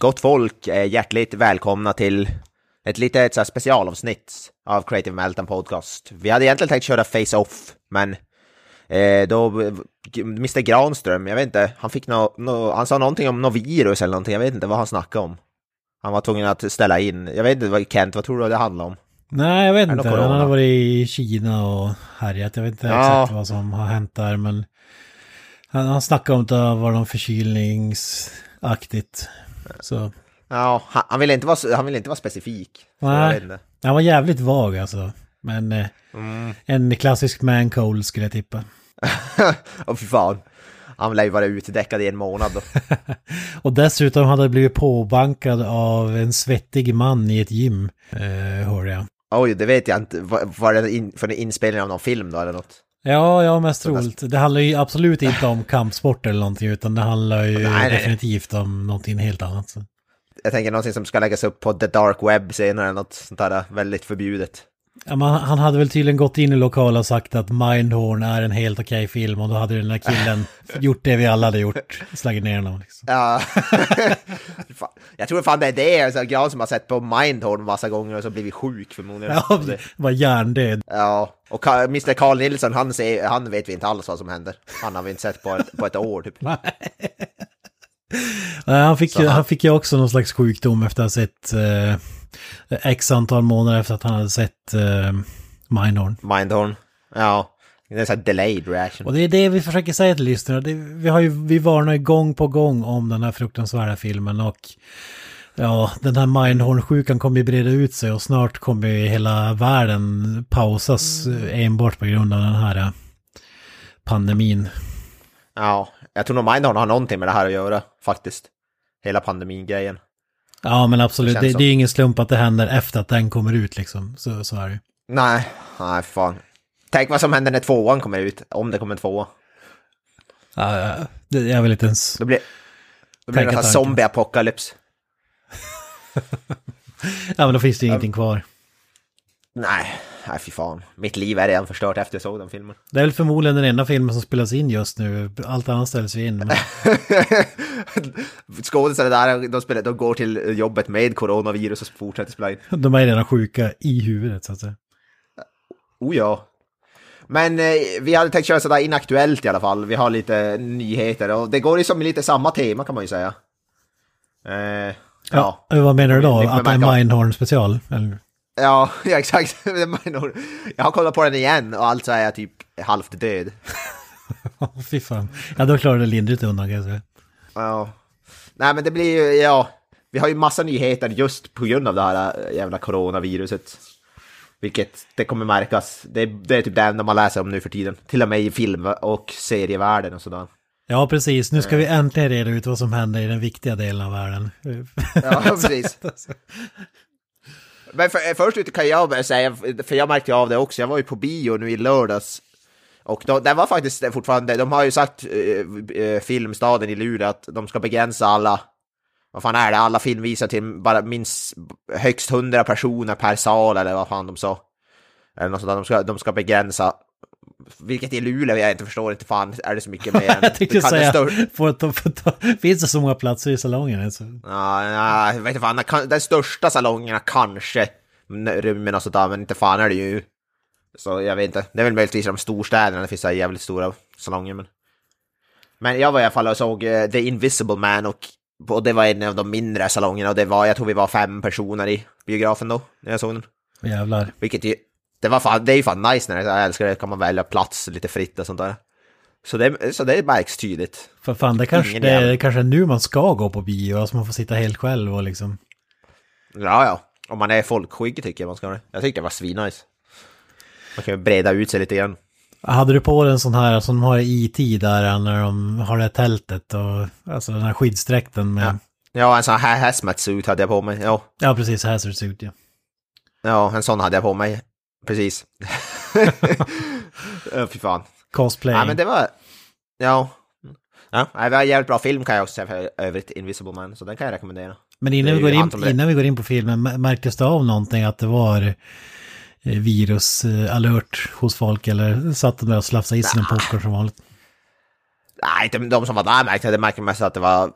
Gott folk, eh, hjärtligt välkomna till ett litet så här, specialavsnitt av Creative Meltdown Podcast. Vi hade egentligen tänkt köra Face-Off, men eh, då Mr Granström, jag vet inte, han fick no, no, han sa någonting om något virus eller någonting, jag vet inte vad han snackade om. Han var tvungen att ställa in, jag vet inte vad Kent, vad tror du det handlar om? Nej, jag vet inte. Han har varit i Kina och härjat. Jag vet inte Ja. exakt vad som har hänt där, men han, han snackade om att det var någon förkylningsaktigt. Så Ja, han, ville inte vara, han ville inte vara specifik. Nej. han var jävligt vag alltså. Men eh, Mm. en klassisk man cold skulle jag tippa. Åh fy fan. Han lär ju vara utdäckad i en månad då. Och dessutom hade han blivit påbankad av en svettig man i ett gym, eh, hörde jag. Oj, det vet jag inte. Var, var det in, för en inspelning av någon film då eller något? Ja, ja, mest troligt. Det handlar ju absolut inte om kampsport eller någonting, utan det handlar ju Nej, nej. definitivt om någonting helt annat. Så. Jag tänker någonting som ska läggas upp på the dark web senare, något sånt där väldigt förbjudet. Ja, men han hade väl tydligen gått in i lokal och sagt att Mindhorn är en helt okej film och då hade den där killen gjort det vi alla hade gjort, slagit ner honom. Liksom. Ja, jag tror fan det är det, alltså, Gran som har sett på Mindhorn massa gånger och så blivit sjuk förmodligen. Ja, var hjärndöd. ja. och Mr Carl Nilsson, han, ser, han vet vi inte alls vad som händer. Han har vi inte sett på ett, på ett år typ. Nej, han, fick, Så ju- han- han fick ju också någon slags sjukdom efter att ha sett eh, x antal månader efter att han hade sett eh, Mindhorn. Mindhorn, ja. Det är så här delayed reaction. Och det är det vi försöker säga till lyssnarna. Vi, har ju, vi varnar ju gång på gång om den här fruktansvärda filmen och ja, den här Mindhorn-sjukan kommer ju breda ut sig och snart kommer ju hela världen pausas eh, enbart på grund av den här eh, pandemin. Ja, jag tror nog Mindhorn har någonting med det här att göra, faktiskt. Hela pandemin-grejen. Ja, men absolut. Det Det, det, är ingen slump att det händer efter att den kommer ut liksom. Så, så är det ju. Nej, nej fan. Tänk vad som händer när tvåan kommer ut, om det kommer en tvåa. Ja, det, jag vill inte ens... Då blir, då blir det tanken. zombie-apokalyps. Ja, men då finns det ingenting kvar. Nej, nej fy fan. Mitt liv är redan förstört efter jag såg den filmen. Det är väl förmodligen den enda filmen som spelas in just nu. Allt annat ställs ju in. Men... Skådisarna där, de, spelar, de går till jobbet med coronavirus och fortsätter spela in. De är redan sjuka i huvudet så att säga. Oh ja. Men eh, vi hade tänkt köra sådär inaktuellt i alla fall. Vi har lite nyheter och det går ju som lite samma tema kan man ju säga. Eh, ja. Ja. Vad menar du då? Att det är. Mindhorn special? Eller? Ja, ja exakt. Jag har kollat på den igen och alltså är jag typ halvt död. Fy fan. Ja, då klarar det lindrigt undan kan jag säga. Ja. Nej men det blir ju, ja. Vi har ju massa nyheter just på grund av det här äh, jävla coronaviruset. Vilket det kommer märkas. Det, det är typ det enda man läser om nu för tiden. Till och med i film och serievärlden och sådär. Ja, precis. Nu ska vi äntligen reda ut vad som händer i den viktiga delen av världen. Ja, precis. Men för, först ut kan jag bara säga, för jag märkte av det också, jag var ju på bio nu i lördags. Och då, det var faktiskt fortfarande, de har ju sagt, eh, eh, Filmstaden i Luleå, att de ska begränsa alla, vad fan är det, alla filmvisare till bara minst högst 100 personer per sal eller vad fan de sa. Eller något sånt där, de ska, de ska begränsa, vilket i Luleå jag inte förstår, inte fan är det så mycket mer jag tänkte säga, stör- ta, ta, finns det så många platser i salongen? Alltså? Ja, ja, jag vet inte fan, den kan- den största salongerna kanske rymmer och sådär, men inte fan är det ju. Så jag vet inte, det är väl möjligtvis de storstäderna det finns så jävligt stora salonger. Men, men jag var i alla fall och såg eh, The Invisible Man och, och det var en av de mindre salongerna och det var, jag tror vi var fem personer i biografen då, när jag såg den. Jävlar. Vilket ju, det var fan, det är ju fan nice när jag älskar det, kan man välja plats lite fritt och sånt där. Så det, så det märks tydligt. För fan, det kanske, Ingen det är kanske nu man ska gå på bio, alltså man får sitta helt själv och liksom... Ja, ja. Om man är folkskygg tycker jag man ska ha det. Jag tyckte det var svinnice. Man kan ju breda ut sig lite grann. Hade du på dig en sån här som de har i IT där när de har det här tältet och alltså den här skyddsdräkten med... Ja. Ja, en sån här hazmat-suit hade jag på mig. Ja. Ja, precis. Hazard suit, ja. ja, en sån hade jag på mig. Precis. Fy fan. Cosplay. Ja, men det var... Ja. Ja, det var en jävligt bra film kan jag också säga för övrigt, Invisible Man, så den kan jag rekommendera. Men innan vi, går in, innan vi går in på filmen, mär- märktes det av någonting att det var eh, virusalert hos folk eller satt de där och slafsade i sig en popcorn som vanligt? Nej, inte de som var där märkte det märkte mest att det var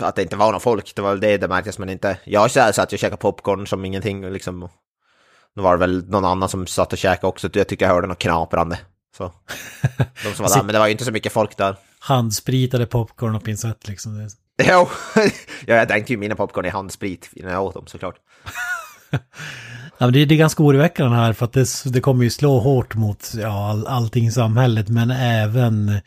att det inte var någon folk. Det var väl det det märktes, men inte... Jag så här satt och käkade popcorn som ingenting liksom... Nu var det väl någon annan som satt och käkade också. Jag tyckte jag hörde något knaprande. Så. De som var där, men det var ju inte så mycket folk där. Handspritade popcorn och pinsett liksom. Jo, ja, jag dränkte ju mina popcorn i handsprit innan jag åt dem såklart. Ja, det, det är ganska oroväckande här för att det, det kommer ju slå hårt mot ja, all, allting i samhället men även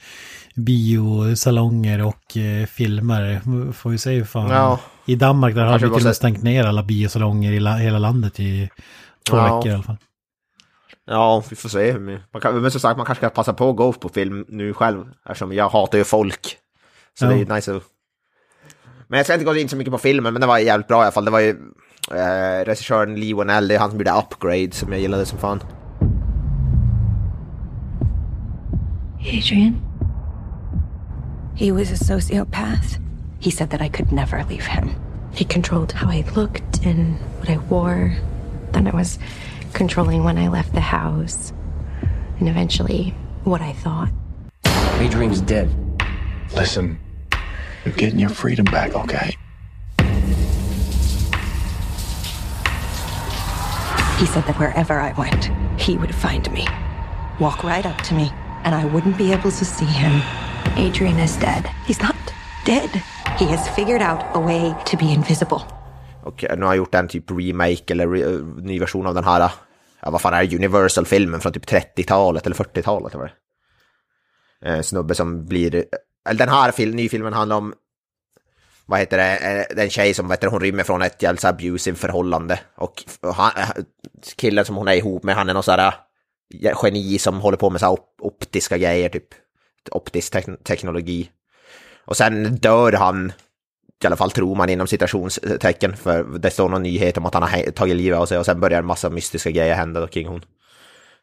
biosalonger och eh, filmer. Får vi säga fan. Ja. I Danmark där har vi till och med stängt ner alla biosalonger i la, hela landet i två Ja. veckor i alla fall. Ja, vi får se. Man kan, men som sagt, man kanske ska passa på att gå på film nu själv. Eftersom jag hatar ju folk. Så Ja. det är ju nice att... Men jag ska inte gå in så mycket på filmen, men det var jävligt bra i alla fall. Det var ju eh, regissören Lee Wanell, det är han som gjorde Upgrade, som jag gillade som fan. Adrian? He was a sociopath. He said that I could never leave him. He controlled how I looked and what I wore. Then it was controlling when I left the house. And eventually, what I thought. Adrian's dead. Listen, you're getting your freedom back, okay? He said that wherever I went, he would find me, walk right up to me, and I wouldn't be able to see him. Adrian is dead. He's not dead. He has figured out a way to be invisible. Och nu har han gjort en typ remake eller re, ny version av den här, äh, ja vad fan är det, Universal-filmen från typ 30-talet eller 40-talet var det. En eh, snubbe som blir, eller den här film, nyfilmen handlar om, vad heter det, eh, den tjej som vet du, hon rymmer från ett jävligt abusive förhållande. Och han, killen som hon är ihop med, han är någon sån här geni som håller på med så här op optiska grejer, typ optisk te teknologi. Och sen dör han i alla fall tror man inom citationstecken, för det står någon nyhet om att han har tagit livet av sig och sen börjar en massa mystiska grejer hända kring hon.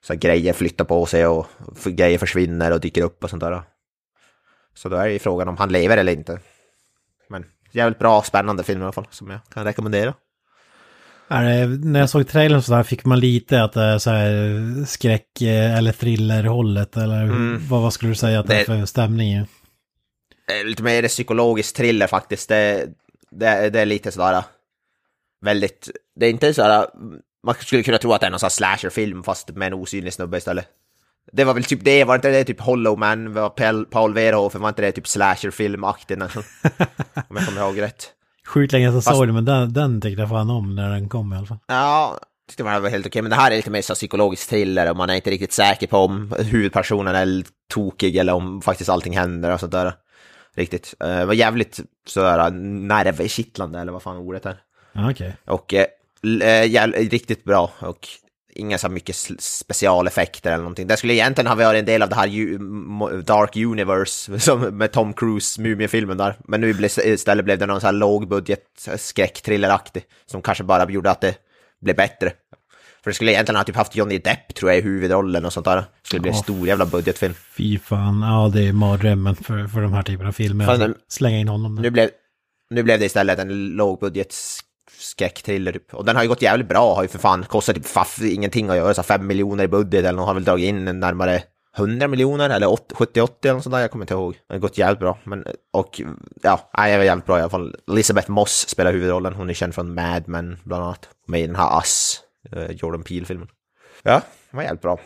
Så grejer flyttar på sig och grejer försvinner och dyker upp och sånt där. Så då är ju frågan om han lever eller inte. Men jävligt bra, spännande film i alla fall, som jag kan rekommendera. Det, när jag såg trailern så där fick man lite att det är så här skräck eh, eller thriller-hållet eller vad, vad skulle du säga att det är Mm. Det- för stämning? Eh, Lite mer psykologisk thriller faktiskt. Det, det, det är lite sådär väldigt, det är inte sådär, man skulle kunna tro att det är någon sån slasherfilm fast med en osynlig snubbe istället. Det var väl typ det, var inte det typ Hollow Man, var Paul, Verhoeven, var inte det typ slasherfilmaktigt nästan? Om jag kommer ihåg rätt. Sjukt länge sedan jag såg det men den, den tyckte jag fan om när den kom i alla fall. Ja, tyckte man det var helt okej, men det här är lite mer så psykologisk thriller och man är inte riktigt säker på om huvudpersonen är tokig eller om faktiskt allting händer och sånt där. Riktigt. Eh, Det var jävligt sådär nervkittlande eller vad fan ordet är. Okej. Och eh, eh, riktigt bra och inga så mycket specialeffekter eller någonting. Det skulle egentligen ha varit en del av det här Dark Universe som med Tom Cruise Mumien-filmen där. Men nu istället blev det någon så här lågbudget skräcktrilleraktig som kanske bara gjorde att det blev bättre. För det skulle egentligen ha typ haft Johnny Depp tror jag i huvudrollen och sånt där. Det skulle bli en stor jävla budgetfilm. Fy fan, ja det är mardrömmen för, för de här typerna av filmer. Fan, den- slänga in honom där. Nu blev, nu blev det istället en lågbudget sk- skräckthriller typ. Och den har ju gått jävligt bra, har ju för fan kostat typ faff, ingenting att göra, så 5 miljoner i budget eller någon har väl dragit in närmare 100 miljoner eller 70-80 eller något sånt där, jag kommer inte ihåg. Det har gått jävligt bra, men och ja, det var jävligt bra i alla fall. Elizabeth Moss spelar huvudrollen, hon är känd från Mad Men bland annat. Med i den här Us, eh, Jordan Peele-filmen. Ja, det var jävligt bra.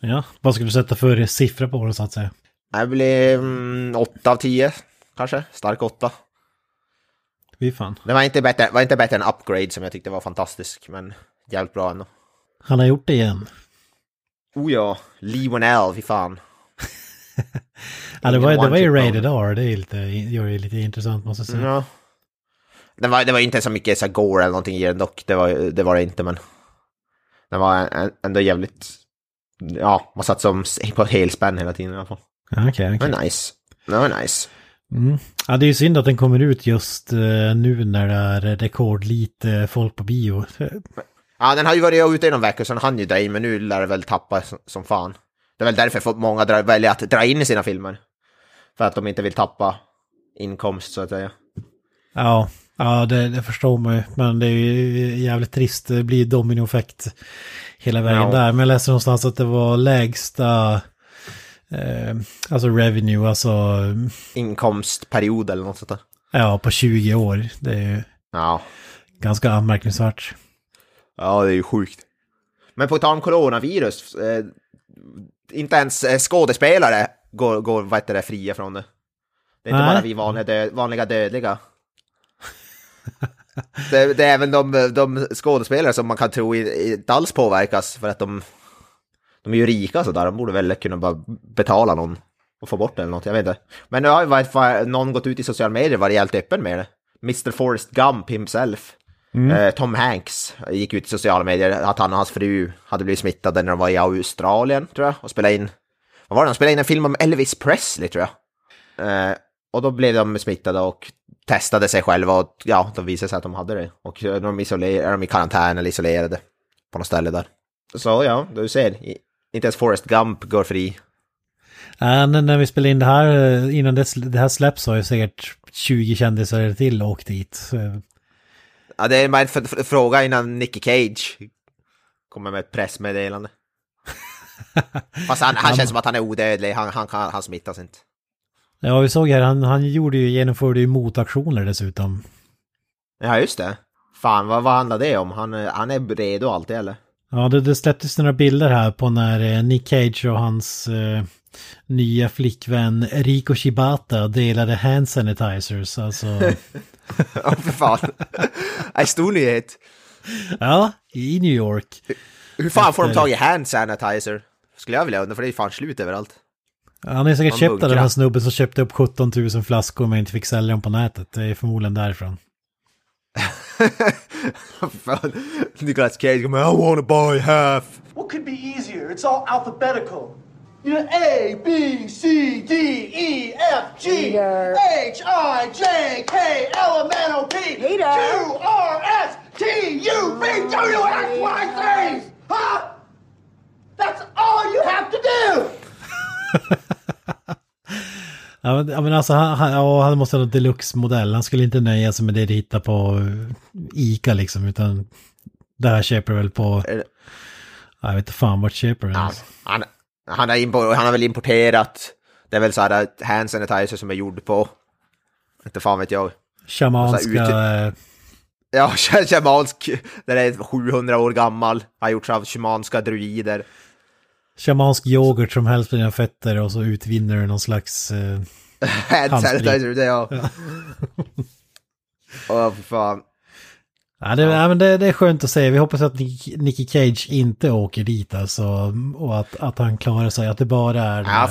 Ja, vad skulle du sätta för siffra på den så att säga? Det blev mm, 8 av 10, kanske. Stark 8. Fy fan. Det var inte bättre, var inte bättre än Upgrade som jag tyckte var fantastisk, men jävligt bra ändå. Han har gjort det igen. Oh ja, Lee Wanell, fy fan. Ja, det var, det var ju one-trick rated R, det är lite, gör det lite intressant måste jag säga. Ja. Det var, det var inte så mycket så gore eller någonting i den dock, det var, det var det inte, men den var ändå jävligt, ja, man satt som på helspänn hela tiden i alla fall. Okej, okej. Men nice. Det var nice. Ja, det är ju synd att den kommer ut just eh, nu när det är rekordlite folk på bio. Ja, den har ju varit ute i någon vecka, så den hann ju dra in, men nu lär det väl tappa som, fan. Det är väl därför många drar, väljer att dra in i sina filmer. För att de inte vill tappa inkomst, så att säga. Ja, ja det, det förstår man ju. Men det är ju jävligt trist. Det blir dominoeffekt hela vägen Ja. där. Men jag läste någonstans att det var lägsta, eh, alltså revenue, alltså Inkomstperiod eller något sånt där. ja, på 20 år. Det är ju Ja. ganska anmärkningsvärt. Ja, det är ju sjukt. Men på tal om coronavirus, eh, inte ens eh, skådespelare går, går vad heter det, fria från det. Det är inte Nej. bara vi vanliga, dö vanliga dödliga. det, det är även de, de skådespelare som man kan tro inte alls påverkas för att de, de är ju rika sådär, de borde väl kunna bara betala någon och få bort det eller något, jag vet inte. Men nu har ju varit- var- någon gått ut i sociala medier och varit helt öppen med det. Mr Forrest Gump himself. Eh, Tom Hanks gick ut i sociala medier att han och hans fru hade blivit smittade när de var i Australien, tror jag, och spelade in... Vad var det? De spelade in en film om Elvis Presley, tror jag. Eh, och då blev de smittade och testade sig själva och ja, de visade sig att de hade det. Och de är de i karantän eller isolerade på något ställe där. Så ja, du ser, inte ens Forrest Gump går fri. Ja, när, vi spelade in det här, eh, innan det, det här släpps har ju säkert 20 kändisar till åkt dit. Ja, det är en fråga innan Nicky Cage kommer med ett pressmeddelande. Fast han, han känns som att han är odödlig, han, han, han, han smittas inte. Ja, vi såg här, han, han gjorde ju, genomförde ju motaktioner dessutom. Ja, just det. Fan, vad, vad handlar det om? Han, är- han är redo alltid, eller? Ja, det, det släpptes några bilder här på när eh, Nick Cage och hans eh, nya flickvän Rico Shibata delade hand sanitizers. Alltså, Ja, för fan. Nej, stor nyhet. ja, i New York. Hur fan får de Efter- tag i hand sanitizer? Skulle jag vilja undra, för det är fan slut överallt. Han ju säkert köpt av den här snubben som köpte upp 17 000 flaskor men inte fick sälja dem på nätet. Det är förmodligen därifrån. fan. Nicolas Cage kommer, I wanna buy half. What could be easier? It's all alphabetical. You know, A, B, C, D, E, F, G. H, I, J, K, L, M, N, O, P, Peter. Q, R, S, T, U, V, W, X, Y, Z. Huh? That's all you have to do. Ja men, ja, men alltså han, han, ja, han måste ha en deluxe-modell. Han skulle inte nöja sig med det du hittar på eh, Ica liksom. Utan det här köper väl på... Jag vet inte fan vart köper du Ja, ens. han, han, har han har väl importerat, det är väl så här hand sanitizer som är gjord på, inte fan vet jag. Shamanska... Så här eh, Ja, shamansk, den är 700 år gammal, har gjorts av shamanska druider. Shamansk yoghurt som helst på dina fötter och så utvinner du någon slags... Eh, Hand sanitizer, det jag. Åh, för fan. ja, det, ja. men det, det är skönt att se. Vi hoppas att Nick, Nicky Cage inte åker dit alltså. Och att, att han klarar sig. Att det bara är Ja,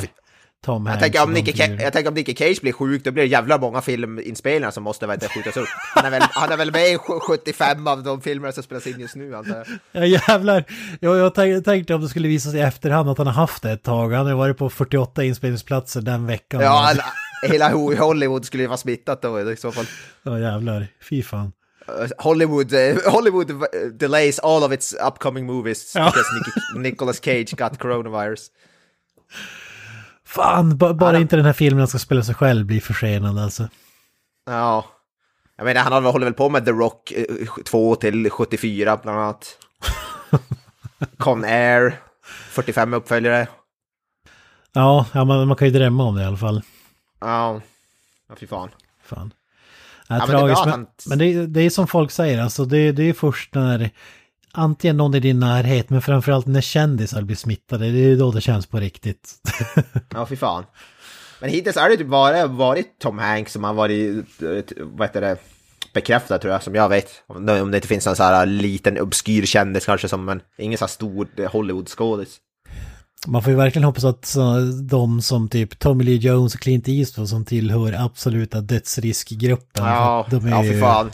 Tom Jag Hanks. tänker, om Nicky fyra. Ca- jag tänker om Nicky Cage blir sjuk, då blir det jävla många filminspelningar som måste vet, skjutas upp. Han är, väl, han är väl med i 75 av de filmer som spelas in just nu, antar jag. Ja jävlar. Jag, jag tänk- tänkte om det skulle visa sig i efterhand att han har haft det ett tag. Han har varit på 48 inspelningsplatser den veckan. Ja, alla, hela Ho- Hollywood skulle ju vara smittat då i så fall. Ja jävlar. Fy fan. Hollywood, uh, Hollywood delays all of its upcoming movies Ja. because Nick- Nicolas Cage got coronavirus. Fan, ba, bara Ja, de- inte den här filmen ska spela sig själv blir försenad alltså. Ja, jag menar han håller väl på med The Rock 2 till 74 bland annat. Con Air, 45 uppföljare. Ja, ja man, man kan ju drömma om det i alla fall. Ja, ja fy fan. Fan. Ja, men det är tragiskt, att men, han- men det, det är som folk säger, alltså det, det är först när antingen någon i din närhet, men framförallt när kändisar blir smittade, det är då det känns på riktigt. Ja, fy fan. Men hittills har det typ bara varit Tom Hanks som har varit, eh, vad heter det, bekräftad tror jag, som jag vet. Om det inte finns någon så här liten obskyr kändis kanske som, men ingen så här stor eh, Hollywood-skådis. Man får ju verkligen hoppas att så, de som typ Tommy Lee Jones och Clint Eastwood som tillhör absoluta dödsriskgruppen. för Ja, de är ja ju fy fan.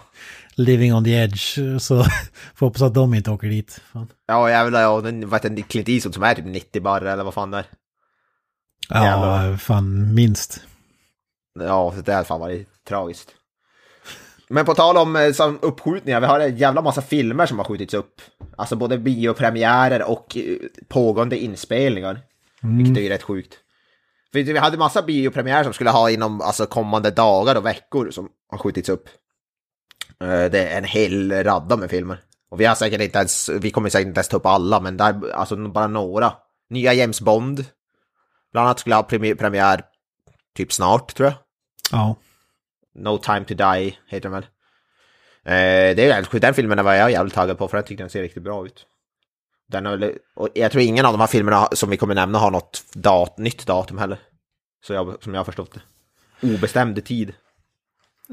Living on the edge. Så får hoppas att de inte åker dit. Fan. Ja jävlar, ja, den, vad heter Clint Eastwood som är typ 90 bara, eller vad fan det är. Ja, Jävlar. fan minst. Ja, det hade fan varit tragiskt. Men på tal om eh, som uppskjutningar, vi har en jävla massa filmer som har skjutits upp. Alltså både biopremiärer och eh, pågående inspelningar. Vilket är ju rätt sjukt. För vi hade massa biopremiärer som skulle ha inom alltså, kommande dagar och veckor som har skjutits upp. Eh, Det är en hel radda med filmer. Och vi har säkert inte ens, vi kommer säkert inte ens ta upp alla, men där, alltså bara några. Nya James Bond. Bland annat skulle ha premi- premiär typ snart, tror jag. Ja. No time to die heter den väl. Eh, det är jävligt sjukt. Den filmen var jag jävligt taggad på för jag tycker den ser riktigt bra ut. Den har, och jag tror ingen av de här filmerna som vi kommer nämna har något dat, nytt datum heller. Så jag, som jag har förstått det. Obestämd tid.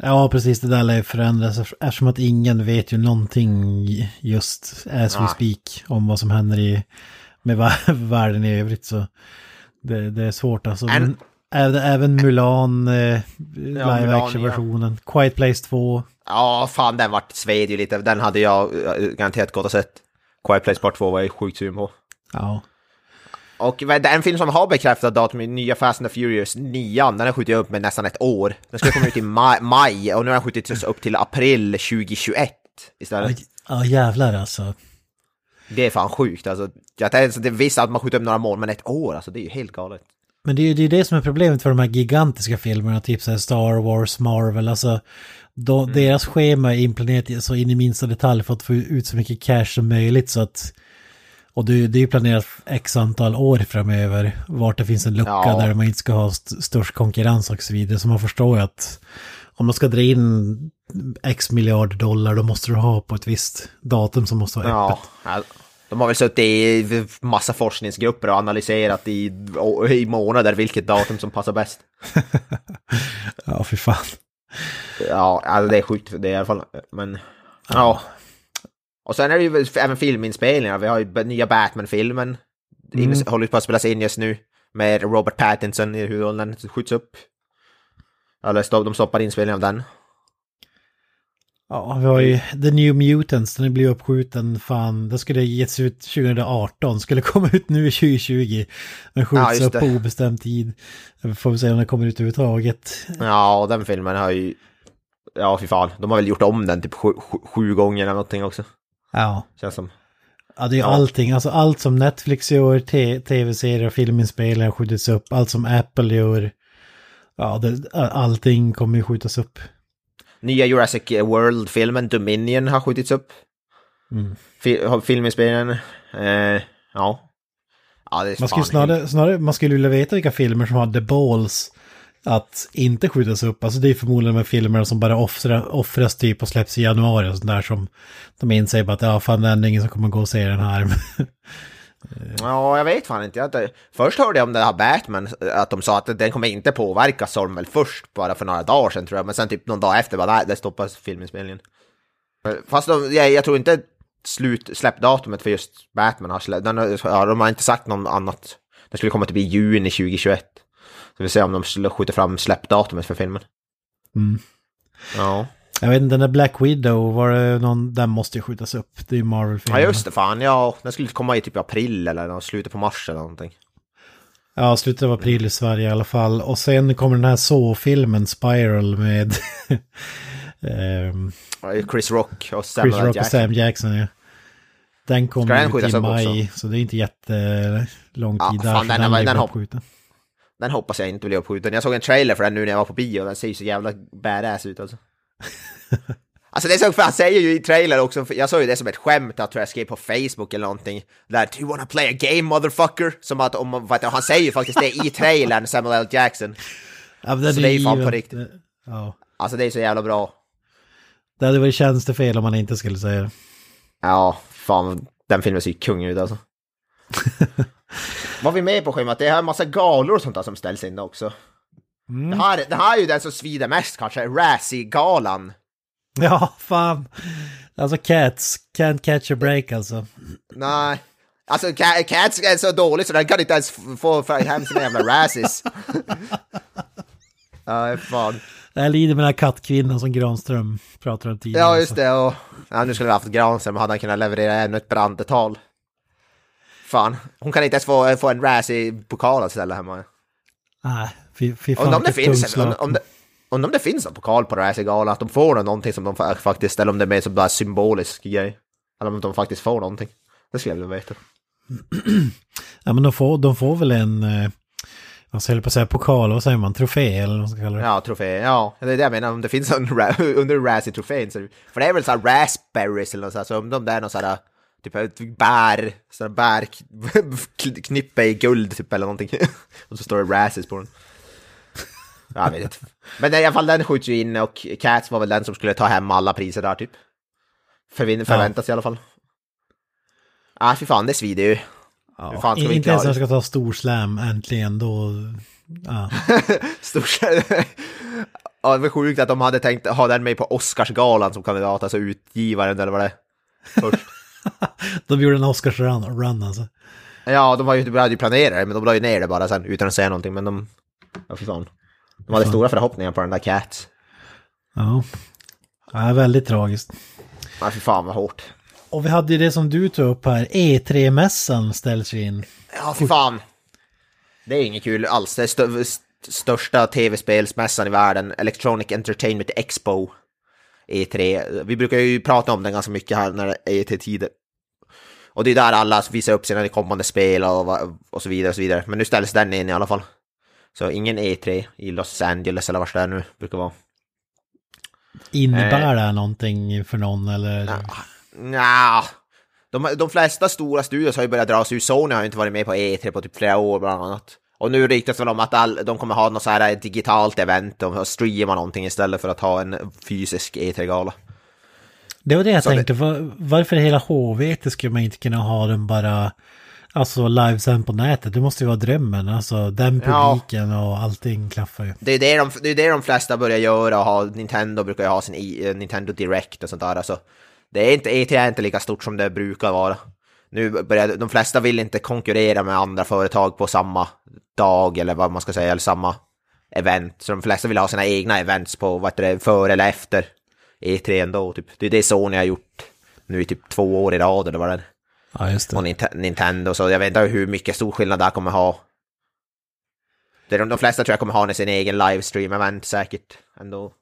Ja, precis. Det där lär ju förändras eftersom att ingen vet ju någonting just as we speak om vad som händer i, med vä- världen i övrigt. Så det, det är svårt alltså. En- Men även, även Mulan, eh, live Mulan, action-versionen, Quiet Place 2. Ja, fan den vart sved ju lite. Den hade jag eh, garanterat gått och sett. Quiet Place Part 2 var jag sjukt sugen på. Ja, Och det är en film som har bekräftat datum, nya Fast and the Furious 9, den har skjutit upp med nästan ett år. Den skulle komma ut i maj, maj och nu har den skjutits upp till april 2021 istället. ja jävlar alltså. Det är fan sjukt alltså. Jag tänkte, det visst att man skjuter upp några mål, men ett år alltså, det är ju helt galet. Men det är ju det, det som är problemet för de här gigantiska filmerna, typ så Star Wars, Marvel, alltså då, Mm. deras schema är inplanerat så in i minsta detalj för att få ut så mycket cash som möjligt så att och det, det är planerat x antal år framöver vart det finns en lucka Ja. där man inte ska ha st störst konkurrens och så vidare. Så man förstår ju att om man ska dra in x miljard dollar då måste du ha på ett visst datum som måste vara Ja, öppet. de har väl suttit i massa forskningsgrupper och analyserat i, i månader vilket datum som passar bäst. Ja, för fan. Ja, alltså det är sjukt, det är i alla fall, men ja. Och sen är det ju även filminspelningar, vi har ju nya Batman-filmen, mm. håller på att spelas in just nu, med Robert Pattinson i huvudrollen, den skjuts upp. Eller de stoppar inspelningen av den. Ja, vi har ju The New Mutants, den blir uppskjuten, fan, den skulle getts ut 2018, skulle komma ut nu i 2020. Men Ja, skjuts just upp på obestämd tid. Får vi se om den kommer ut överhuvudtaget. Ja, och den filmen har ju, ja fy fan, de har väl gjort om den typ sju, sju, sju gånger eller någonting också, Ja, känns som. ja det är ju Ja. allting, alltså allt som Netflix gör, tv-serier och filminspelningar har skjutits upp, allt som Apple gör. Ja, det, allting kommer ju skjutas upp. Nya Jurassic World-filmen Dominion har skjutits upp. Mm. Fi- har filminspelningen, eh, ja. Ja, Man skulle, snarare, snarare, man skulle vilja veta vilka filmer som hade balls att inte skjutas upp. Alltså det är förmodligen de här filmerna som bara offras, offras typ och släpps i januari och sånt där som de inser bara att ja fan det är ingen som kommer gå och se den här. Ja, jag vet fan inte. Jag, först hörde jag om det här Batman, att de sa att den kommer inte påverkas, sa de väl först, bara för några dagar sedan tror jag. Men sen typ någon dag efter, bara nej, det stoppas filminspelningen. Fast de, jag, jag tror inte slut, släppdatumet för just Batman har släppt, de har inte sagt något annat. Det skulle komma typ i juni 2021. Så vi får se om de skjuter fram släppdatumet för filmen. Mm. Ja. Jag vet inte, den där Black Widow, var det någon, den måste ju skjutas upp. Det är ju Marvel-filmer. ja, just det, fan ja. Den skulle komma i typ april eller slutet på mars eller någonting. Ja, slutet av april i Sverige i alla fall. Och sen kommer den här så-filmen Spiral med ehm, Chris Rock och Samuel Chris Rock och Jackson. Sam Jackson. Ja. Den den kommer ut i maj, också? så det är inte jättelång Ja, tid fan, där. så den den har- uppskjuten. Den hoppas jag inte blir uppskjuten. Jag såg en trailer för den nu när jag var på bio den ser ju så jävla badass ut alltså. Alltså det är så, för han säger ju i trailer också, jag såg ju det som ett skämt att jag skrev på Facebook eller någonting. Där, do you wanna play a game motherfucker? Som att om, för att han säger ju faktiskt det i trailern, Samuel L. Jackson. Ja, den Så det är ju fan på riktigt. Ja. Alltså det är så jävla bra. Det hade varit tjänstefel om man inte skulle säga det. Ja, fan, den filmen ser ju kung ut alltså. Var vi med på schemat? Det är en massa galor och sånt där som ställs in också. Det, här, det här är ju den som svider mest kanske, Razzie-galan. Ja, fan. Alltså Cats, can't catch a break alltså. Nej. Alltså Ca- Cats är så dålig så den kan inte ens få hem sina jävla Razzies. Ja, fan. Jag lider med den här kattkvinnan som Granström pratade om tidigare. Ja, just alltså. det. Och, ja, nu skulle vi haft Granström, hade han kunnat leverera ännu ett brandtal. Fan, hon kan inte ens få, få en Razzie-pokal att ställa hemma. Nej, fy, fy fan Undrar om det finns, om, om, det, om det finns någon pokal på Racergalan, att de får någonting som de fa- faktiskt, eller om det är mer som bara symbolisk grej. Eller om de faktiskt får någonting. Det skulle jag vilja veta. Ja, men de får, de får väl en, eh, vad ska jag på säga, pokal, vad säger man, trofé eller vad man ska kalla det. Ja, trofé, ja. Det är det jag menar, om det finns en under Razzie-trofén. så- För det är väl såhär raspberries eller något sånt, så om de där är någon sån här, typ ett bär, sån bär knippe i guld typ eller någonting. Och så står det Razzies på den. Jag vet inte. Men i alla fall den skjuts ju in och Cats var väl den som skulle ta hem alla priser där typ. Förvin- förväntas i alla fall. Ah, fy fan, det svider ju. Ja, fan ska vi inte ens när jag ska ta storslam äntligen, då... Ja. Stort Ja, det var sjukt att de hade tänkt ha den med på Oscarsgalan som kandidat, alltså utgivaren eller vad det är. Först. De gjorde en Oscars-run run, alltså. Ja, de, var ju, de hade ju planerat det, men de la ju ner det bara sen utan att säga någonting. Men de, ja fy fan. De hade stora förhoppningar på den där Cat. Ja. ja, väldigt tragiskt. Ja, fy fan vad hårt. Och vi hade ju det som du tog upp här, E3-mässan ställs ju in. Ja, fy fan. Det är inget kul alls. Det är stö st största tv-spelsmässan i världen, Electronic Entertainment Expo. E3. Vi brukar ju prata om den ganska mycket här när det är E3-tider. Och det är där alla visar upp sina kommande spel och, och så vidare och så vidare. Men nu ställs den in i alla fall. Så ingen E3 i Los Angeles eller vart det är nu brukar vara. Innebär det här någonting för någon eller? Nja, de, de flesta stora studios har ju börjat dra sig ur. Sony har ju inte varit med på E3 på typ flera år bland annat. Och nu ryktas det väl om att all, de kommer ha något så här digitalt event och streama någonting istället för att ha en fysisk E3-gala. Det var det jag Så det- tänkte, var, varför hela HVT skulle man inte kunna ha den bara, alltså livesänd på nätet? Det måste ju vara drömmen, alltså den Ja. publiken och allting klaffar ju. Det är det de, det är det de flesta börjar göra och ha, Nintendo brukar ju ha sin eh, Nintendo Direct och sånt där. Alltså, det är inte, E3 är inte lika stort som det brukar vara. Nu börjar, de flesta vill inte konkurrera med andra företag på samma dag eller vad man ska säga, eller samma event. Så de flesta vill ha sina egna events på, vad heter det, före eller efter E3 ändå. Typ. Det är det Sony har gjort nu i typ två år i rad eller vad det är. Ja, just Och det. Ninte- Nintendo, så jag vet inte hur mycket stor skillnad det här kommer ha. Det är de, de flesta tror jag kommer ha sin egen livestream-event säkert ändå.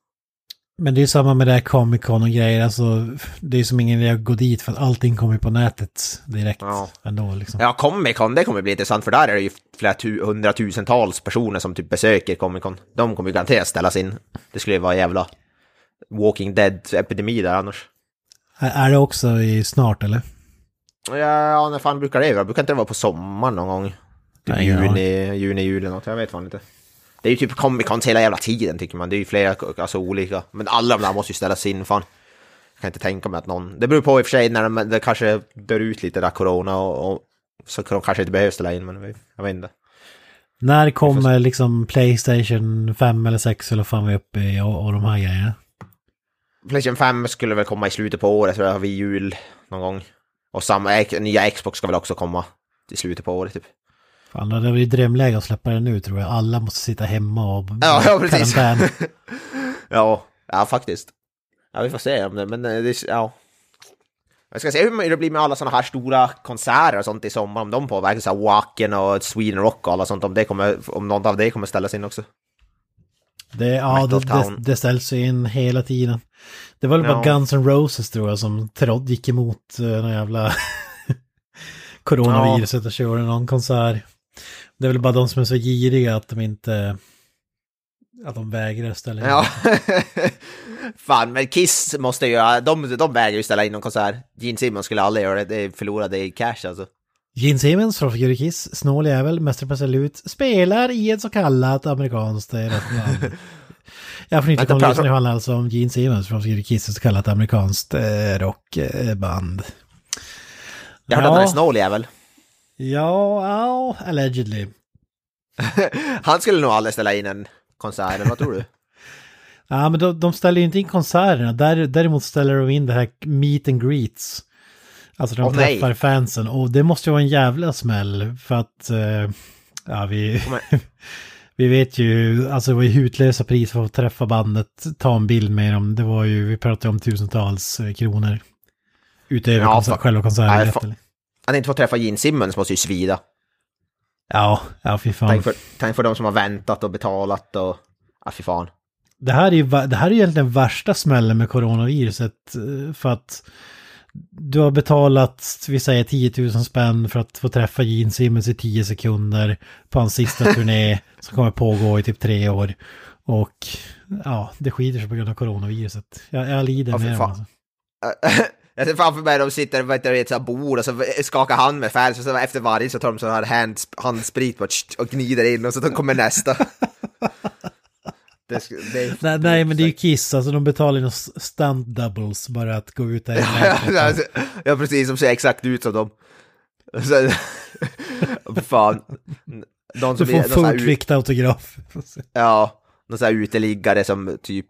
Men det är samma med det här Comic Con och grejer, alltså det är som ingen idé att gå dit för att allting kommer på nätet direkt Ja. ändå liksom. Ja, Comic Con, det kommer bli intressant för där är det ju flera tu- hundratusentals personer som typ besöker Comic Con. De kommer ju garanterat ställas in. Det skulle ju vara jävla Walking Dead-epidemi där annars. Är det också i snart eller? Ja, när fan brukar det vara? Brukar inte det vara på sommaren någon gång? Typ juni, juni, juli något, jag vet fan inte. Det är ju typ Comic Cons hela jävla tiden tycker man. Det är ju flera, alltså olika. Men alla de där måste ju ställas in, fan. Jag kan inte tänka mig att någon... Det beror på i och för sig när de, det kanske dör ut lite där corona och, och så de kanske inte behöver ställa in, men jag vet inte. När kommer liksom Playstation 5 eller 6 eller fan vi är uppe i och, och de här grejerna? Playstation 5 skulle väl komma i slutet på året, tror jag, vid jul någon gång. Och samma, nya Xbox ska väl också komma i slutet på året typ. Fan, det är väl drömläge att släppa det nu tror jag. Alla måste sitta hemma och... Ja, ja precis. ja, ja faktiskt. Ja, vi får se om det, men eh, det, ja. Jag ska se hur det blir med alla sådana här stora konserter och sånt i sommar, om de påverkas, så här Wacken och Sweden Rock och alla sånt, om, det kommer, om något av det kommer ställas in också. Det, ja, det, det, det ställs ju in hela tiden. Det var väl bara Ja. Guns N' Roses tror jag som tråd gick emot uh, någon jävla coronaviruset och körde någon konsert. Det är väl bara de som är så giriga att de inte... Att de vägrar ställa in. Ja. Fan, men Kiss måste ju, de, de vägrar ju ställa in någon konsert. Gene Simmons skulle aldrig göra det, det förlorade i cash alltså. Gene Simmons från Fury Kiss, snål jävel, mästare på salut, spelar i ett så kallat amerikanskt rockband. Jag får inte komma lyssna, det handlar alltså om Gene Simmons från Fury Kiss, ett så kallat amerikanskt eh, rockband. Jag hörde att han är snål jävel. Ja, ja, allegedly. Han skulle nog aldrig ställa in en konsert, eller vad tror du? Ja, men de, de ställer ju inte in konserterna. Där, däremot ställer de in det här meet and greets. Alltså de nej. träffar fansen. Och det måste ju vara en jävla smäll. För att, eh, ja vi... vi vet ju, alltså det var ju hutlösa pris för att träffa bandet, ta en bild med dem. Det var ju, vi pratade om tusentals eh, kronor. Utöver Ja, konsert, fan. själva Nej, fan. Att inte få träffa Gene Simmons måste ju svida. Ja, ja fy fan. Tänk för, tänk för de som har väntat och betalat och... Ja, fy fan. Det här är ju det här är ju egentligen värsta smällen med coronaviruset. eh, För att du har betalat, vi säger 10 000 spänn för att få träffa Gene Simmons i 10 sekunder på hans sista turné som kommer pågå i typ tre år. Och ja, det skiter sig på grund av coronaviruset. Jag, jag lider Ja, med dem. Alltså. Jag ser framför mig de sitter vet du, i ett här bord och så skakar hand med fans och så efter varje så tar de så här hand, handsprit och gnider in och så kommer nästa. Det, det, Nej, nej, men det är ju Kiss, alltså de betalar ju stunt doubles bara att gå ut där ja, alltså, ja, precis, de ser exakt ut som dem. Så, fan. De Du som får är, en någon autograf. Ja, någon sån här uteliggare som typ,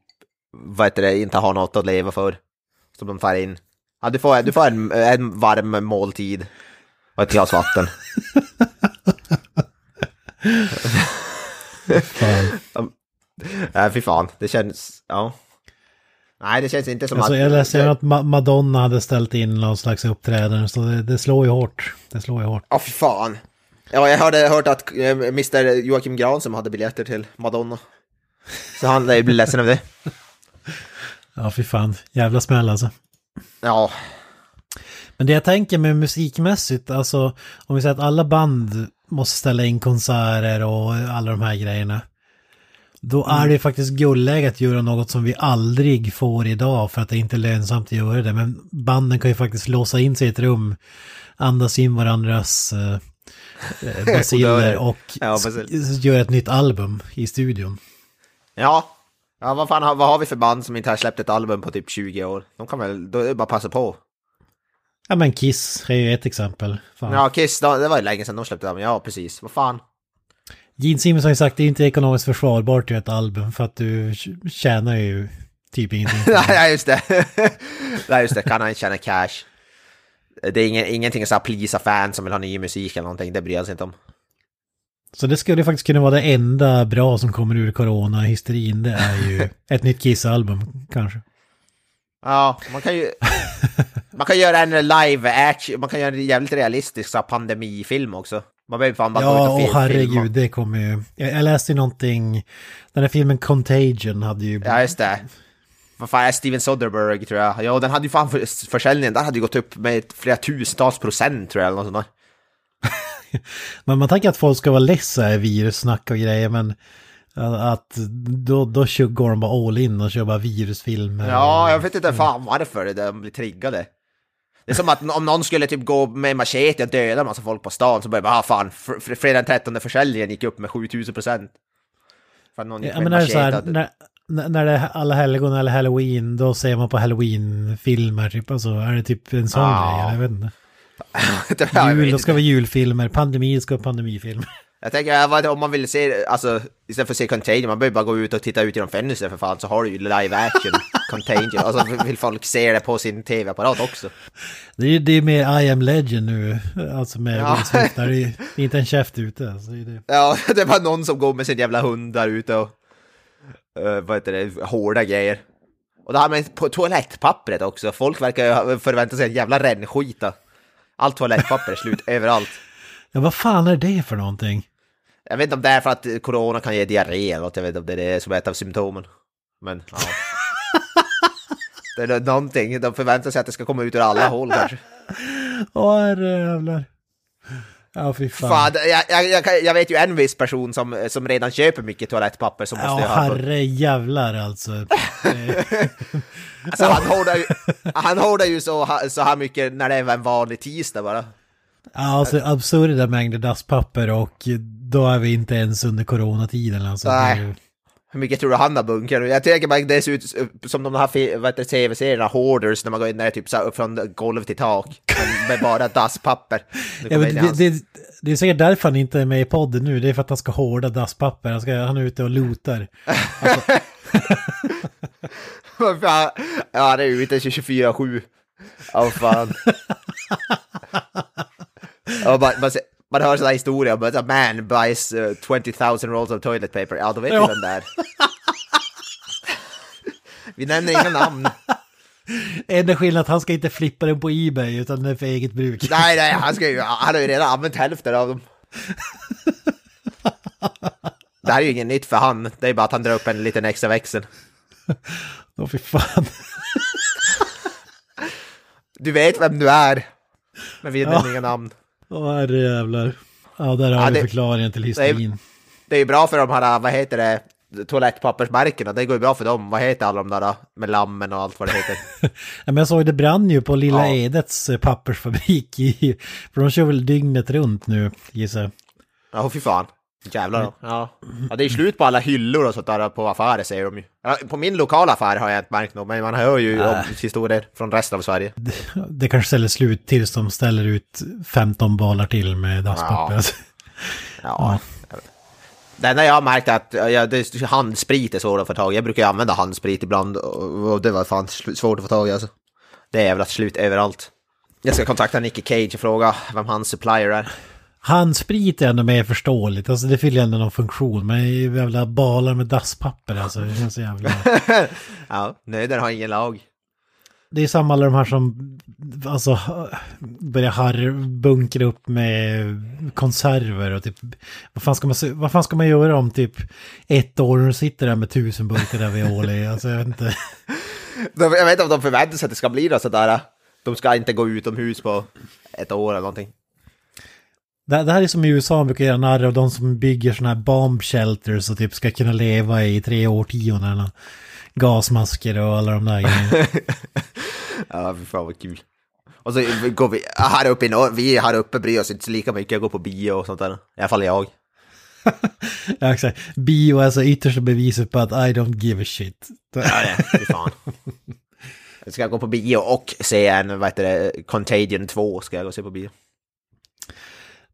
vad heter det, inte har något att leva för. Som de far in. Ja, du får, du får en, en varm måltid. Och ett glas vatten. Fan. Nej, fy fan. Det känns, ja. Nej, det känns inte som Alltså, att... jag läste att Ma- Madonna hade ställt in någon slags uppträdande, så det, det slår ju hårt. Det slår ju hårt. Ja, fy fan. Ja, jag hade hört att eh, Mr Joakim Gran som hade biljetter till Madonna. Så han lär ju bli ledsen av det. Ja, fy fan. Jävla smäll alltså. Ja, Men det jag tänker med musikmässigt, alltså om vi säger att alla band måste ställa in konserter och alla de här grejerna. Då Mm. är det faktiskt guldläge att göra något som vi aldrig får idag för att det inte är lönsamt att göra det. Men banden kan ju faktiskt låsa in sig i ett rum, andas in varandras eh, eh, basiller och Ja, göra ett nytt album i studion. ja. Ja, vad fan vad har vi för band som inte har släppt ett album på typ 20 år? De kan väl, då är det bara att passa på. Ja men Kiss är ju ett exempel. Fan. Ja, Kiss, då, det var ju länge sedan de släppte album. Ja, precis. Vad fan. Gene Simmons har ju sagt att det är inte ekonomiskt försvarbart att göra ett album för att du tjänar ju typ ingenting. Nej, just det. Nej, just det. Kan han inte tjäna cash? Det är ingen, ingenting så här plisa fans som vill ha ny musik eller någonting. Det bryr han sig inte om. Så det skulle faktiskt kunna vara det enda bra som kommer ur corona-hysterin. Det är ju ett nytt Kiss-album kanske. Ja, man kan ju... Man kan göra en live action, man kan göra en jävligt realistisk så pandemifilm också. Man behöver fan bara gå ut Ja, och och film- filma. herregud, det kommer ju... Jag, läste ju någonting... Den här filmen Contagion hade ju... Ja, just det. Vad fan Steven Soderbergh tror jag. Ja, den hade ju fan för, försäljningen, där hade ju gått upp med flera tusentals procent tror jag eller något sånt där. Men man tänker att folk ska vara lessa i virussnack och grejer, men... Att då, då går de bara all in och kör bara virusfilmer. Ja, jag vet inte fan varför de blir triggade. Det är som att om någon skulle typ gå med machete och döda en massa folk på stan så börjar man, ah fan, fr- fr- fredag den 13 försäljningen gick upp med 7000 procent. För att någon gick Ja, med så här, machete. när, när det är alla helgon eller halloween, då ser man på halloween-filmer, typ, alltså, är det typ en sån Ja. grej? Jag vet inte. Jul, då ska vara julfilmer, pandemi ska vara pandemifilmer. Jag tänker, om man vill se, alltså istället för att se Contagion, man behöver bara gå ut och titta ut genom fönstret för fan, så har du ju live action Contagion. Alltså vill folk se det på sin tv-apparat också. Det är ju det mer I am legend nu, alltså med Ja. Där det är inte en käft ute. Alltså, det är det. Ja, det bara någon som går med sin jävla hund där ute och, uh, vad heter det, hårda grejer. Och det här med toalettpappret också, folk verkar förvänta sig en jävla rännskita. Allt toalettpapper är slut överallt. Ja, vad fan är det för någonting? Jag vet inte om det är för att corona kan ge diarré eller något, jag vet inte om det är det som är ett av symptomen. Men ja. Det är någonting, de förväntar sig att det ska komma ut ur alla hål kanske. Åh herrejävlar. Ja, fy fan. Fan, jag, jag, jag, vet ju en viss person som, som redan köper mycket toalettpapper som måste Ja, ha... herrejävlar alltså. Eh, Alltså, han hårdar ju, han hårdar ju så, så här mycket när det är en vanlig tisdag bara. Ja, alltså absurda mängder dasspapper och då är vi inte ens under coronatiden. Alltså, Nej. Hur mycket tror du han har bunkar? Jag tänker bara det ser ut som de här tv-serierna, Hoarders, när man går in där typ så här upp från golv till tak. Med bara dasspapper. Ja, det, hans- det, det är säkert därför han inte är med i podden nu. Det är för att han ska hårda dasspapper. Han, ska, han är ute och lootar. Fan? Ja, det är ute 24-7. Ja, fan. Ja, man, man, ser- man hör sådana historier om att a man buys uh, 20,000 rolls of toilet paper. Ja, då vet Ja. vi vem det är. Vi nämner inga namn. Enda skillnaden att han ska inte flippa den på Ebay utan det är för eget bruk. Nej, nej, han, ska ju, han har ju redan använt hälften av dem. Det här är ju inget nytt för han. Det är bara att han drar upp en liten extra växel. Åh fy fan. Du vet vem du är. Men vi nämner inga namn. Åh herrejävlar. Ja, där har Ja, vi det- förklaringen till hysterin. Det är ju bra för de här, vad heter det, toalettpappersmärkena. Det går ju bra för dem. Vad heter alla de där med lammen och allt vad det heter? Ja, men jag såg det brann ju på Lilla Ja. Edets eh, pappersfabrik i... För de kör väl dygnet runt nu, gissar jag. Ja, fy fan. Jävlar då. Ja. ja, det är slut på alla hyllor och sånt där på affärer säger de ju. På min lokala affär har jag inte märkt något, men man hör ju om historier från resten av Sverige. Det kanske ställer slut tills de ställer ut 15 balar till med dasspapper. Ja. Ja. Det enda jag har märkt är att ja, det är handsprit är svårt att få tag i. Jag brukar ju använda handsprit ibland och det var fan svårt att få tag i alltså. Det är jävla slut överallt. Jag ska kontakta Nicky Cage och fråga vem hans supplier är. Handsprit är ändå mer förståeligt, alltså det fyller ändå någon funktion. Men jävla balar med dasspapper alltså, det är så jävla... Ja, nöden har ingen lag. Det är samma alla de här som alltså börjar har bunkra upp med konserver och typ vad fan ska man, vad fan ska man göra om typ ett år och du sitter där med tusen burkar ravioli? Alltså jag vet inte. Jag vet inte om de förväntar sig att det ska bli något sådär. De ska inte gå utomhus på ett år eller någonting. Det, det här är som i USA, man brukar göra narr av de som bygger sådana här bomb shelters och typ ska kunna leva i tre årtionden. Gasmasker och alla de där grejerna. Ja, fy fan vad kul. Och så går vi, här uppe i norr, vi här uppe bryr oss inte så lika mycket, jag går på bio och sånt där. I alla fall jag. Ja, exakt. Bio är alltså yttersta beviset på att I don't give a shit. Ja, det, fy fan. Jag ska gå på bio och se en, vad heter det, Contagion 2 ska jag gå och se på bio.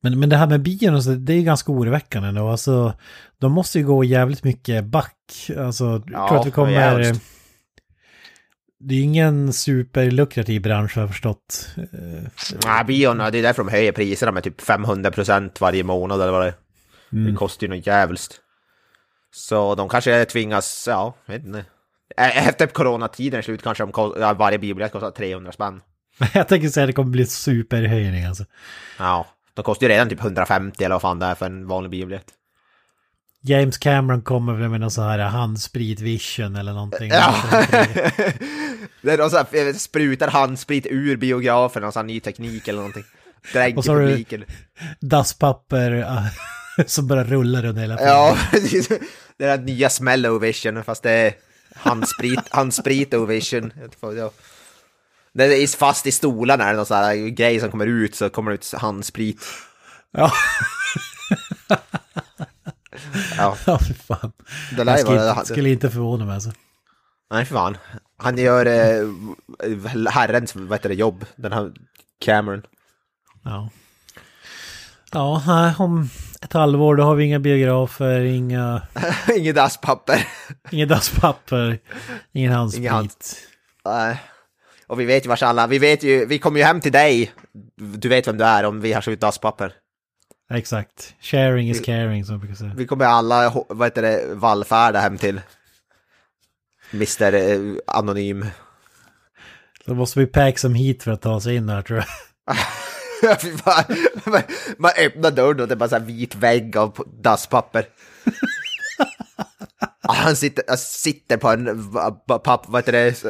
Men, men det här med bion, och så, det är ganska oroväckande ändå. Alltså, de måste ju gå jävligt mycket back. Alltså, jag Ja, tror att vi kommer... Det är ju ingen superlukrativ bransch har jag förstått. Eh, Nej, bion, det är därför de höjer priserna med typ 500% varje månad eller vad det är. Mm. Det kostar ju något jävligt. Så de kanske tvingas, ja, jag vet inte. Efter coronatiden är slut kanske de, varje biobiljett kostar 300 spänn. Jag tänker säga att det kommer bli superhöjning alltså. Ja, de kostar ju redan typ 150 eller vad fan det är för en vanlig biobiljett. James Cameron kommer väl med någon sån här handsprit vision eller någonting. Ja. det är någon sån här, sprutar handsprit ur biografen, någon sån här ny teknik eller någonting. Dränker Och så har du-. Dasspapper som bara rullar under hela Ja, precis. det är den nya Smellovision fast det är handsprit, handsprit Ovision. Ja. Det är fast i stolarna, är det någon sån här grej som kommer ut så kommer det ut handsprit. Ja, Ja, ja för fan. det lär Jag skulle, skulle inte förvåna mig alltså. Nej, för fan. Han gör eh, herrens vad heter det, jobb, den här Cameron. Ja. Ja, om ett halvår då har vi inga biografer, inga, Inget dasspapper. inga dasspapper, ingen handsprit. Ingen hand- Nej. Och vi vet ju vars alla, vi vet ju, vi kommer ju hem till dig. Du vet vem du är om vi har slut dasspapper. Exakt. Sharing is caring som jag brukar säga. Vi kommer alla, vad heter det, vallfärda hem till Mr eh, Anonym. Då måste vi pack som hit för att ta sig in där tror jag. Man- Man öppnar dörren och det är bara så här vit vägg av dasspapper. Han sitter, sitter på en papp, vad heter det,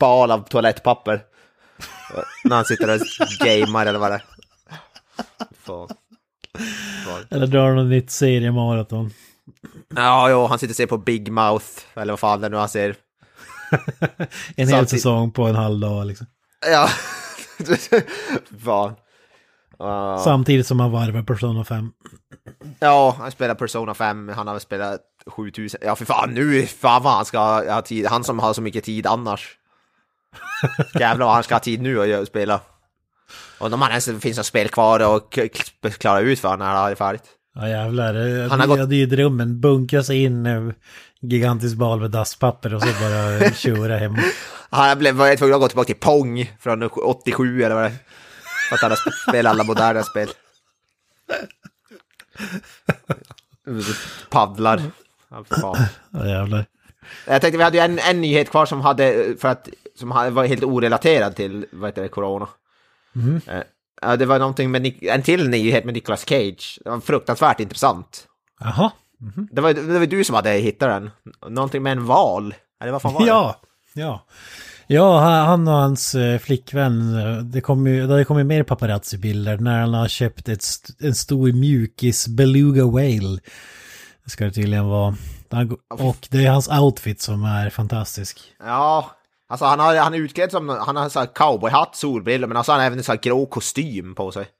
bal av toalettpapper. När han sitter och gamer eller vad det är. Fan. Fan. Eller drar något nytt seriemaraton. Ja, jo, han sitter och ser på Big Mouth, eller vad fan det nu han ser. En hel säsong på en halv dag liksom. Ja. fan. Ah. Samtidigt som han varvar Persona 5. Ja, han spelar Persona 5, han har väl spelat 7000. Ja, för fan nu, fan vad han ska ha tid. Han som har så mycket tid annars. Jävlar vad han ska ha tid nu att spela. Och om han ens finns något spel kvar och klara ut för han när det är färdigt. Ja jävlar, det, Han har det, gått- det är ju drömmen. Bunkra sig in eh, gigantisk bal med dasspapper och så bara köra hem. Han blev var tvungen att gå tillbaka till Pong från 87 eller vad det är. För att han har spelat alla moderna spel. Paddlar. Ja jävlar. Jag tänkte vi hade ju en, en nyhet kvar som hade, för att, som var helt orelaterad till, vad heter det, corona. Eh, Ja, det var någonting med Nic- en till nyhet med Nicolas Cage. Det var fruktansvärt intressant. Jaha. Det var, det var du som hade hittat den. Någonting med en val. Eller vad fan var det? Ja, ja. Ja, han och hans eh, flickvän, eh, det kommer ju det har kommit mer paparazzi-bilder när han har köpt ett, en stor mjukis beluga whale. Det ska det tydligen vara. Och det är hans outfit som är fantastisk. Ja, alltså han, har, han är utklädd som, han har så här cowboyhatt, solbrillor, men alltså han har även en sån här grå kostym på sig.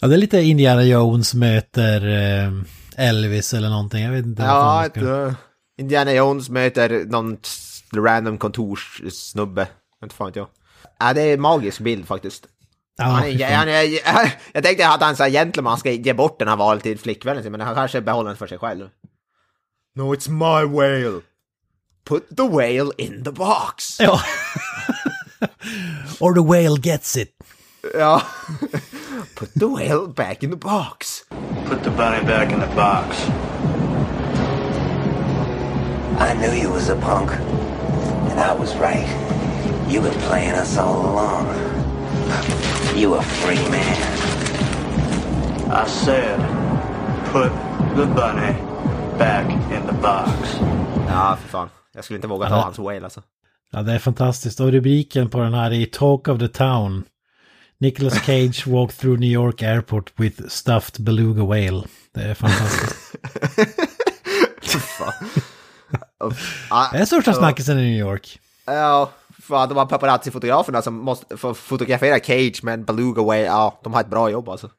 Ja, det är lite Indiana Jones möter eh, Elvis eller någonting. Jag vet inte. Ja, ett, uh, Indiana Jones möter någon random kontorssnubbe. Inte fan vet jag. Ja, det är en magisk bild faktiskt. Ja, han han är, jag tänkte att han sa gentleman ska ge bort den här valen till flickvännen men han kanske behåller den för sig själv. No, it's my whale. Put the whale in the box. Ja. Or the whale gets it. Ja. Put the whale back in the box. Put the bunny back in the box. I knew you was a punk. And I was right. You've been playing us all along. You a free man. I said, put the bunny back in the box. Ja, för fan. Jag skulle inte våga ta Ja. hans whale alltså. Ja, det är fantastiskt. Och rubriken på den här är Talk of the Town. Nicolas Cage walked through New York airport with stuffed beluga whale. Det är fantastiskt. Fan. Ja, Det är största snackisen i New York. Ja, fan de här paparazzi-fotograferna som måste få fotografera Cage med en beluga whale, ja, de har ett bra jobb alltså.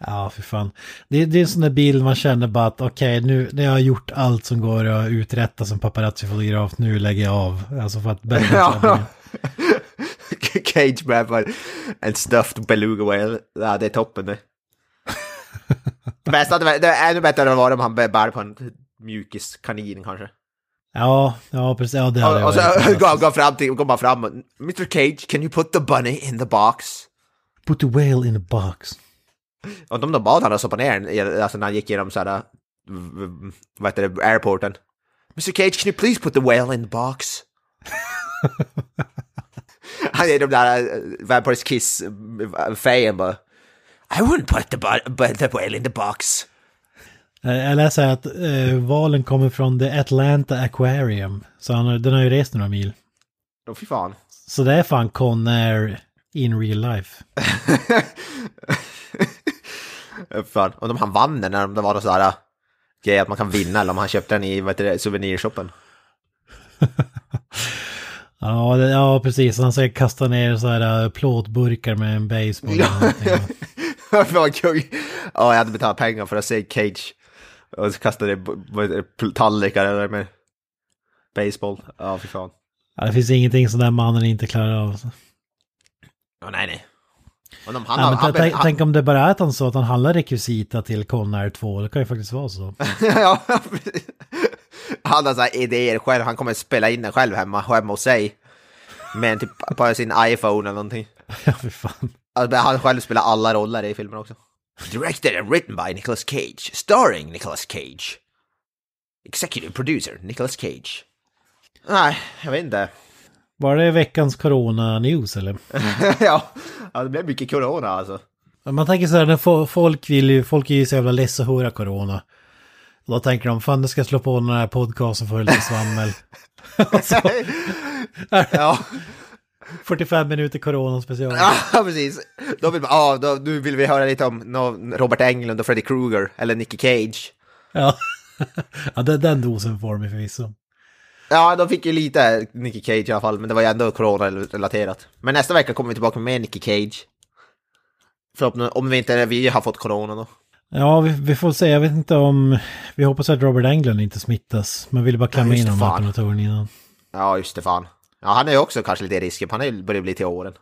Ja, för fan. Det, det är en sån där bild man känner bara att okej, nu när jag har gjort allt som går att uträtta som paparazzi-fotograf, nu lägger jag av. Alltså för att bättre. Cage bara en stuffed beluga whale, ja det är toppen det. Det bästa det är ännu bättre det varit om han bär på en mjukis kanin kanske. Ja, ja precis. Ja, det hade Och, och så går, går fram till, går man fram Mr Cage, can you put the bunny in the box? Put the whale in a box. Och de, de bad han att stoppa ner den, alltså när han gick igenom såhär, vad heter det, airporten. Mr Cage, can you please put the whale in the box? han är de där uh, Vampires Kiss-fejen bara. I wouldn't put the, bu- but the whale in the box. Eh, Jag läser att eh, valen kommer från The Atlanta Aquarium. Så han, den har ju rest några mil. Åh fy fan. Så det är fan Conair in real life. Fan. Och om han vann den, när det var sån här uh, grej att man kan vinna, eller om han köpte den i vad heter det, souvenirshoppen. Ja, det, ja precis. Han ska kasta ner så här eh, plåtburkar med en baseball. Fan kung. Ja, jag hade betalat pengar för att se Cage. Och så kastade tallrikar eller med baseball. Ja, fy fan. Ja, det finns ingenting som den mannen inte klarar av. Ja, nej, nej. De, han, men han, tänk, han, tänk om det bara är att han så att han handlar rekvisita till Conair 2. Det kan ju faktiskt vara så. ja, han har så här idéer själv. Han kommer spela in den själv hemma, hemma hos sig. Men typ på sin iPhone eller någonting. ja, för fan. Alltså, Han själv spelar alla roller i filmen också. Directed and written by Nicolas Cage. Starring Nicolas Cage. Executive producer Nicolas Cage. Nej, jag vet inte. Var det veckans corona-news eller? ja, det blev mycket corona alltså. Man tänker så här, när fo- folk vill ju, folk är ju så jävla less att höra corona. Då tänker de, fan det ska jag slå på den här podcasten för lite svammel. Och så, ja, 45 minuter corona special. ja, precis. Då vill man, ja, då, nu vill vi höra lite om Robert Englund och Freddy Krueger, eller Nicky Cage. Ja, ja den, den dosen får mig förvisso. Ja, de fick ju lite Nicky Cage i alla fall, men det var ju ändå corona-relaterat. Men nästa vecka kommer vi tillbaka med mer Nicky Cage. Förhoppningsvis, om vi inte vi har fått corona då. Ja, vi, vi får se. Jag vet inte om... Vi hoppas att Robert Englund inte smittas. Man ville bara klämma Ja, in honom tog den innan. Ja, just det fan. Ja, han är ju också kanske lite riskig, han börjar bli till åren.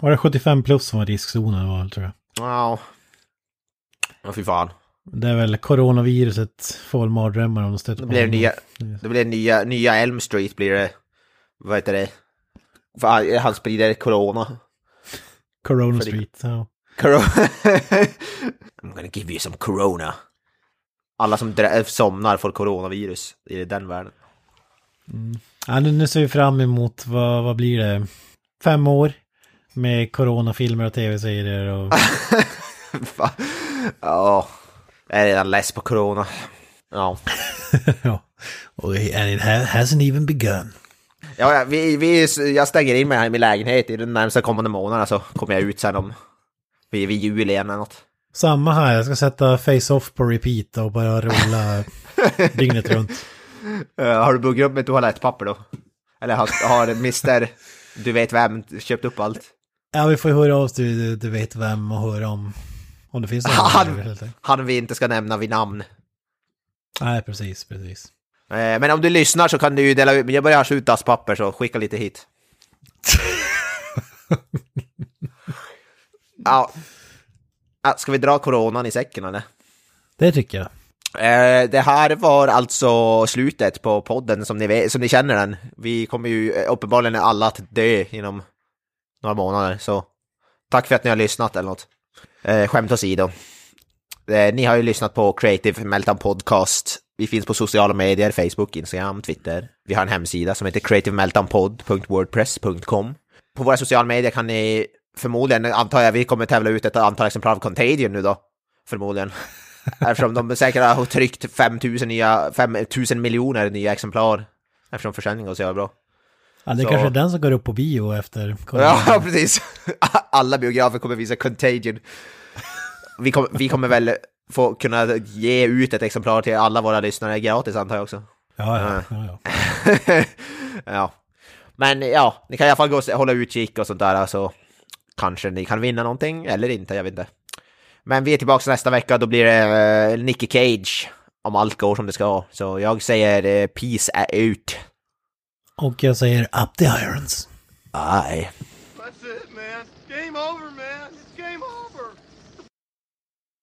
Var det 75 plus som var riskzonen var, tror jag. Ja. Ja, fy fan. Det är väl coronaviruset får mardrömmar om de stöter Det på blir honom. nya, det blir nya, nya Elm Street blir det. Vad heter det? För han- sprider corona. Corona För det- Street, ja. Corona. I'm gonna give you some corona. Alla som drä- somnar får coronavirus i den världen. ja nu, ser vi fram emot, vad, vad blir det? Fem år? Med coronafilmer och tv-serier och... Ja, jag är redan less på corona. Ja. ja. Och and it ha- hasn't even begun. Ja, vi, vi, jag stänger in mig här i min lägenhet i den närmsta kommande månaderna så kommer jag ut sen om vid, vid jul igen eller något. Samma här, jag ska sätta Face-Off på repeat och bara rulla dygnet runt. Uh, har du buggat upp med toalettpapper då? Eller har, har Mr. Du vet vem köpt upp allt? Ja, vi får ju höra av oss du, du, du vet vem och höra om, om det finns någon. Han, han vi inte ska nämna vid namn. Nej, precis, precis. Eh, Men om du lyssnar så kan du ju dela ut, jag börjar skjuta papper så skicka lite hit. ja. Ska vi dra coronan i säcken eller? Det tycker jag. Eh, det här var alltså slutet på podden som ni, vet, som ni känner den. Vi kommer ju eh, uppenbarligen alla att dö inom några månader, så tack för att ni har lyssnat eller något. Eh, skämt åsido. Eh, ni har ju lyssnat på Creative Meltdown Podcast. Vi finns på sociala medier, Facebook, Instagram, Twitter. Vi har en hemsida som heter creativemeltdownpod.wordpress.com. På våra sociala medier kan ni förmodligen, antar jag, vi kommer tävla ut ett antal exemplar av Contagion nu då. Förmodligen. Eftersom de säkert har tryckt 5000 nya, 5000 miljoner nya exemplar. Eftersom försäljningen går så jävla bra. Ja, det är Så- kanske är den som går upp på bio efter. Ja, precis. Alla biografer kommer visa Contagion. Vi, kom, vi kommer väl få kunna ge ut ett exemplar till alla våra lyssnare gratis antar jag också. Ja, ja, ja, ja. ja. Men ja, ni kan i alla fall gå och hålla utkik och sånt där så kanske ni kan vinna någonting eller inte, jag vet inte. Men vi är tillbaka nästa vecka, då blir det uh, Nicky Cage om allt går som det ska. Så jag säger uh, peace out. Och jag säger up the irons. Bye. That's it, man. Game over, man.